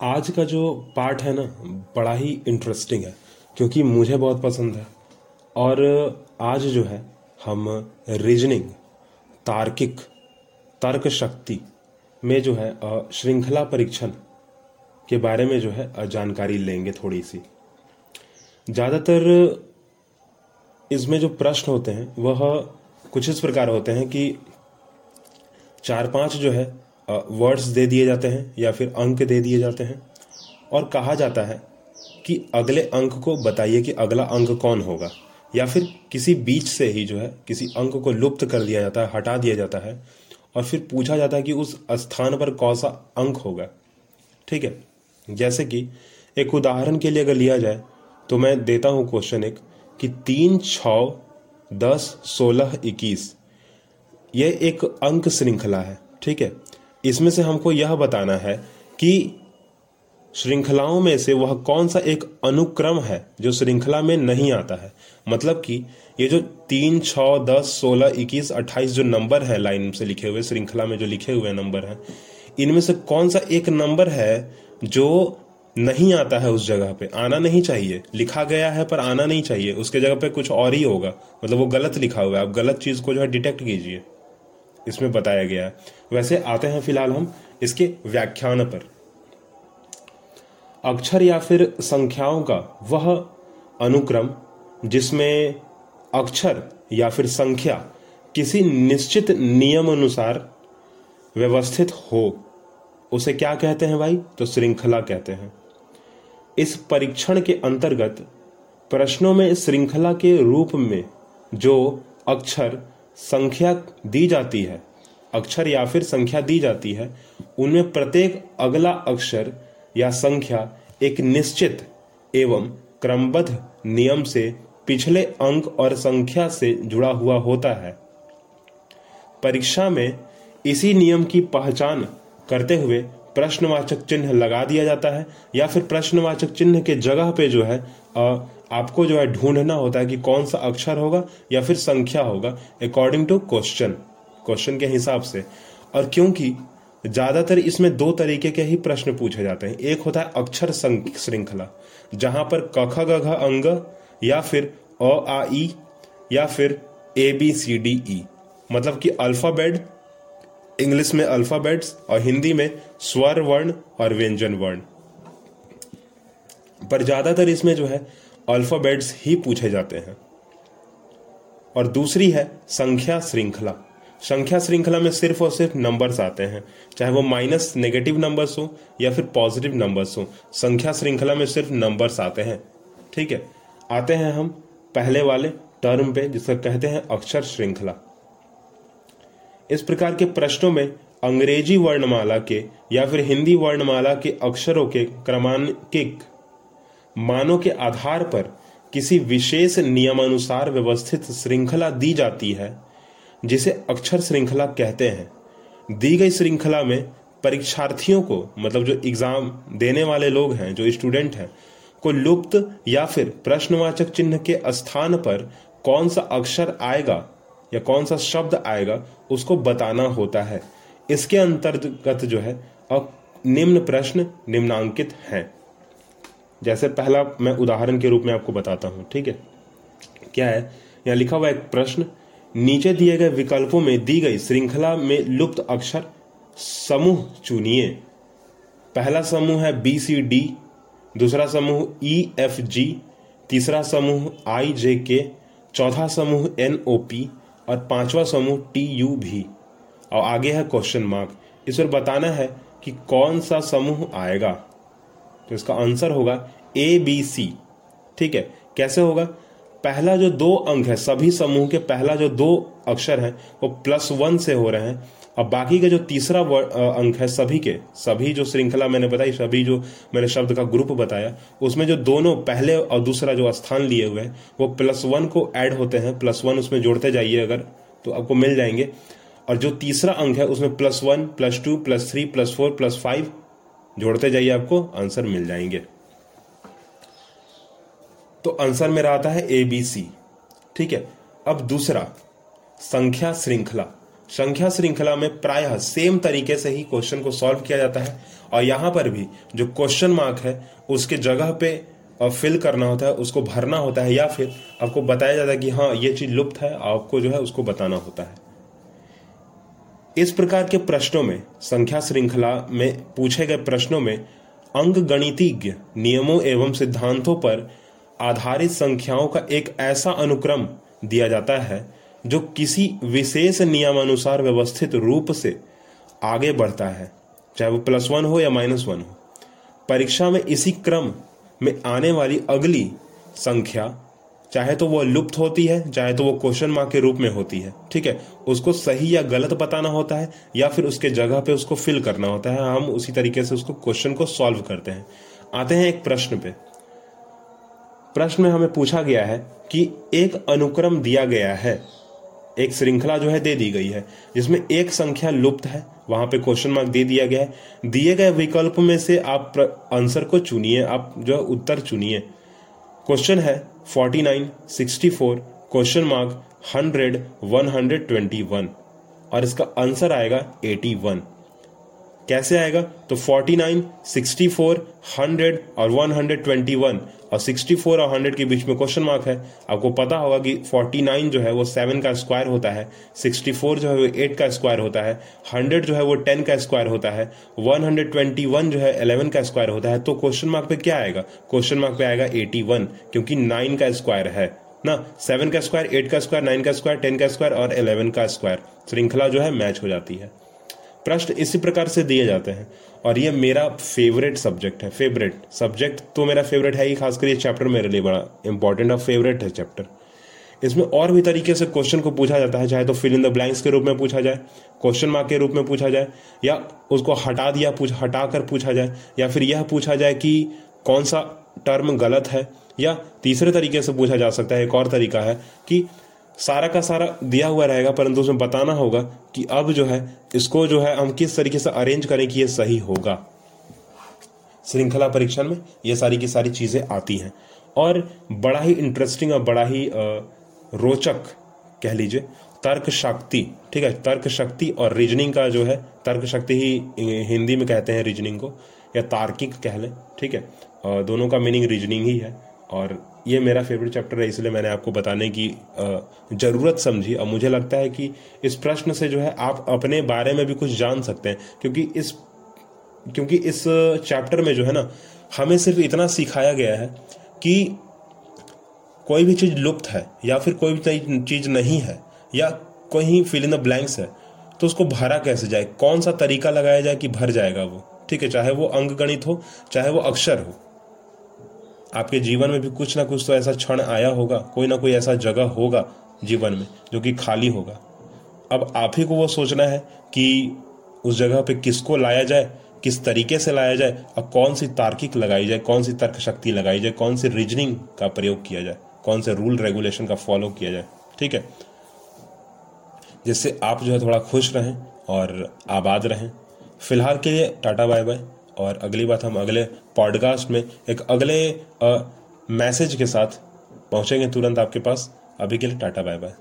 आज का जो पार्ट है ना, बड़ा ही इंटरेस्टिंग है, क्योंकि मुझे बहुत पसंद है। और आज जो है, हम रीजनिंग तार्किक तर्क शक्ति में जो है श्रृंखला परीक्षण के बारे में जो है जानकारी लेंगे थोड़ी सी। ज़्यादातर इसमें जो प्रश्न होते हैं, वह कुछ इस प्रकार होते हैं कि चार पाँच जो है वर्ड्स दे दिए जाते हैं या फिर अंक दे दिए जाते हैं। और कहा जाता है कि अगले अंक को बताइए कि अगला अंक कौन होगा। या फिर किसी बीच से ही जो है, किसी अंक को लुप्त कर दिया जाता है, हटा दिया जाता है। और फिर पूछा जाता है कि उस स्थान पर कौन सा अंक होगा। ठीक है? जैसे कि एक उदाहरण के लिए अगर लिया जाए तो मैं देता हूँ क्वेश्चन एक, कि तीन छ दस, सोलह, इक्कीस यह एक अंक श्रृंखला है। ठीक है? इसमें से हमको यह बताना है कि श्रृंखलाओं में से वह कौन सा एक अनुक्रम है जो श्रृंखला में नहीं आता है? मतलब कि ये जो तीन छ दस, सोलह, इक्कीस, अट्ठाईस जो नंबर है लाइन से लिखे हुए, श्रृंखला में जो लिखे हुए नंबर हैं, इनमें से कौन सा एक नंबर है जो नहीं आता है उस जगह पे? आना नहीं चाहिए। लिखा गया है पर आना नहीं चाहिए। उसके जगह पे कुछ और ही होगा। मतलब वो गलत लिखा हुआ है। आप गलत चीज़ को जो है डिटेक्ट कीजिए। इसमें बताया गया। है वैसे आते हैं फ़िलहाल हम इसके व्याख्यान पर। अक्षर या फिर संख्याओं का वह अनुक्रम जिसमें अक्षर या फिर संख्या किसी निश्चित नियम अनुसार व्यवस्थित हो, उसे क्या कहते हैं भाई? तो श्रृंखला कहते हैं। इस परीक्षण के अंतर्गत प्रश्नों में श्रृंखला के रूप में जो अक्षर संख्या दी जाती है, अक्षर या फिर संख्या दी जाती है, उनमें प्रत्येक अगला अक्षर या संख्या एक निश्चित एवं क्रमबद्ध नियम से पिछले अंक और संख्या से जुड़ा हुआ होता है। परीक्षा में इसी नियम की पहचान करते हुए प्रश्नवाचक चिन्ह लगा दिया जाता है, या फिर प्रश्नवाचक चिन्ह के जगह पे जो है आपको जो है ढूंढना होता है कि कौन सा अक्षर होगा या फिर संख्या होगा अकॉर्डिंग टू क्वेश्चन क्वेश्चन के हिसाब से। और क्योंकि ज़्यादातर इसमें दो तरीके के ही प्रश्न पूछे जाते हैं, एक होता है अक्षर श्रृंखला, जहाँ पर कख गघ अंग, या फिर अ, आ, ई, या फिर ए, बी, सी, डी, ई मतलब कि अल्फ़ाबेट इंग्लिश में अल्फाबेट्स और हिंदी में स्वर वर्ण और व्यंजन वर्ण। पर ज़्यादातर इसमें जो है, अल्फाबेट्स ही पूछे जाते हैं। और दूसरी है संख्या श्रृंखला। संख्या श्रृंखला में सिर्फ़ और सिर्फ़ नंबर्स आते हैं। चाहे वो माइनस नेगेटिव नंबर्स हो या फिर पॉजिटिव नंबर्स हो, संख्या श्रृंखला में सिर्फ़ नंबर्स आते हैं। ठीक है? आते हैं हम पहले वाले टर्म पे, जिसका कहते हैं अक्षर श्रृंखला। इस प्रकार के प्रश्नों में अंग्रेज़ी वर्णमाला के या फिर हिंदी वर्णमाला के अक्षरों के क्रमांकिक मानों के आधार पर किसी विशेष नियमानुसार व्यवस्थित श्रृंखला दी जाती है, जिसे अक्षर श्रृंखला कहते हैं। दी गई श्रृंखला में परीक्षार्थियों को मतलब जो एग्ज़ाम देने वाले लोग हैं, जो स्टूडेंट हैं, को लुप्त या फिर प्रश्नवाचक चिन्ह के स्थान पर कौन सा अक्षर आएगा या कौन सा शब्द आएगा, उसको बताना होता है। इसके अंतर्गत जो है निम्न प्रश्न निम्नांकित हैं। जैसे पहला मैं उदाहरण के रूप में आपको बताता हूँ, ठीक है? क्या है? यहाँ लिखा हुआ एक प्रश्न, नीचे दिए गए विकल्पों में दी गई श्रृंखला में लुप्त अक्षर समूह चुनिए। पहला समूह है बी सी डी दूसरा समूह ई एफ़ जी तीसरा समूह आई जे के चौथा समूह एन ओ पी और पांचवा समूह टी यू भी। और आगे है क्वेश्चन मार्क इस पर बताना है कि कौन सा समूह आएगा। तो इसका आंसर होगा ए बी सी ठीक है? कैसे होगा? पहला जो दो अंक है, सभी समूह के पहला जो दो अक्षर है, वो प्लस वन से हो रहे हैं। और बाकी का जो तीसरा अंक है, सभी के, सभी जो श्रृंखला मैंने बताई, सभी जो मैंने शब्द का ग्रुप बताया, उसमें जो दोनों पहले और दूसरा जो स्थान लिए हुए हैं, वो प्लस वन को ऐड होते हैं प्लस वन उसमें जोड़ते जाइए अगर तो आपको मिल जाएँगे। और जो तीसरा अंक है, उसमें plus one plus two plus three plus four plus five जोड़ते जाइए आपको, आंसर मिल जाएँगे। तो आंसर मेरा आता है ए बी सी ठीक है? अब दूसरा, संख्या श्रृंखला। संख्या श्रृंखला में प्रायः सेम तरीके से ही क्वेश्चन को सॉल्व किया जाता है। और यहाँ पर भी जो क्वेश्चन मार्क है, उसके जगह पे फिल करना होता है, उसको भरना होता है या फिर आपको बताया जाता है कि हाँ ये चीज़ लुप्त है, आपको जो है उसको बताना होता है। इस प्रकार के प्रश्नों में, संख्या श्रृंखला में पूछे गए प्रश्नों में अंक गणितीज्ञ नियमों एवं सिद्धांतों पर आधारित संख्याओं का एक ऐसा अनुक्रम दिया जाता है, जो किसी विशेष नियमानुसार व्यवस्थित रूप से आगे बढ़ता है, चाहे वो प्लस वन हो या माइनस वन हो। परीक्षा में इसी क्रम में आने वाली अगली संख्या, चाहे तो वो लुप्त होती है, चाहे तो वो क्वेश्चन मार्क के रूप में होती है, ठीक है? उसको सही या गलत बताना होता है, या फिर उसके जगह पे उसको फिल करना होता है। हम उसी तरीके से उसको क्वेश्चन को सॉल्व करते हैं। आते हैं एक प्रश्न पे। प्रश्न में हमें पूछा गया है कि एक अनुक्रम दिया गया है। एक श्रृंखला जो है दे दी गई है जिसमें एक संख्या लुप्त है। वहाँ पे क्वेश्चन मार्क दे दिया गया है। दिए गए विकल्प में से आप आंसर को चुनिए आप जो है उत्तर चुनिए। क्वेश्चन है 49, 64, क्वेश्चन मार्क 100, 121 और इसका आंसर आएगा 81 कैसे आएगा? तो 49, 64, 100 और 121 और 64 और 100 के बीच में क्वेश्चन मार्क है। आपको पता होगा कि 49 जो है वो 7 का स्क्वायर होता है 64 जो है वो 8 का स्क्वायर होता है 100 जो है वो 10 का स्क्वायर होता है 121 जो है 11 का स्क्वायर होता है। तो क्वेश्चन मार्क पे क्या आएगा? क्वेश्चन मार्क पे आएगा 81 क्योंकि 9 का स्क्वायर है ना? सेवन का स्क्वायर एट का स्क्वायर नाइन का स्क्वायर टेन का स्क्वायर और इलेवन का स्क्वायर। श्रृंखला जो है मैच हो जाती है। प्रश्न इसी प्रकार से दिए जाते हैं। और ये मेरा फेवरेट सब्जेक्ट है फेवरेट सब्जेक्ट तो मेरा फेवरेट है ही, खासकर ये चैप्टर मेरे लिए बड़ा इंपॉर्टेंट और फेवरेट है चैप्टर इसमें और भी तरीके से क्वेश्चन को पूछा जाता है, चाहे तो फिल इन द ब्लैंक्स के रूप में पूछा जाए क्वेश्चन मार्क के रूप में पूछा जाए, या उसको हटा दिया पूछ हटा कर पूछा जाए, या फिर यह पूछा जाए कि कौन सा टर्म गलत है, या तीसरे तरीके से पूछा जा सकता है, एक और तरीका है कि सारा का सारा दिया हुआ रहेगा, परंतु उसमें बताना होगा कि अब जो है, इसको जो है, हम किस तरीके से अरेंज करें कि ये सही होगा। श्रृंखला परीक्षण में ये सारी की सारी चीज़ें आती हैं। और बड़ा ही इंटरेस्टिंग और बड़ा ही रोचक कह लीजिए, तर्क शक्ति, ठीक है, तर्क शक्ति और रीजनिंग का जो है, तर्क शक्ति ही हिंदी में कहते हैं रीजनिंग को, या तार्किक कह लें, ठीक है। दोनों का मीनिंग रीजनिंग ही है, और ये मेरा फेवरेट चैप्टर है, इसलिए मैंने आपको बताने की ज़रूरत समझी। और मुझे लगता है कि इस प्रश्न से जो है आप अपने बारे में भी कुछ जान सकते हैं, क्योंकि इस क्योंकि इस चैप्टर में जो है ना, हमें सिर्फ़ इतना सिखाया गया है कि कोई भी चीज़ लुप्त है, या फिर कोई भी चीज़ नहीं है, या कोई फिल इन द ब्लैंक्स है तो उसको भरा कैसे जाए? कौन सा तरीका लगाया जाए कि भर जाएगा वो? ठीक है, चाहे वो अंक गणित हो, चाहे वो अक्षर हो। आपके जीवन में भी कुछ ना कुछ तो ऐसा क्षण आया होगा, कोई ना कोई ऐसा जगह होगा जीवन में जो कि खाली होगा। अब आप ही को वो सोचना है कि उस जगह पे किसको लाया जाए, किस तरीके से लाया जाए और कौन सी तार्किक लगाई जाए, कौन सी तर्क शक्ति लगाई जाए, कौन सी रीजनिंग का प्रयोग किया जाए, कौन से रूल रेगुलेशन का फॉलो किया जाए, ठीक है? जिससे आप जो है थोड़ा खुश रहें और आबाद रहें। फ़िलहाल के लिए टाटा बाय बाय। और अगली बात हम अगले पॉडकास्ट में एक अगले मैसेज के साथ पहुँचेंगे तुरंत आपके पास। अभी के लिए टाटा बाय बाय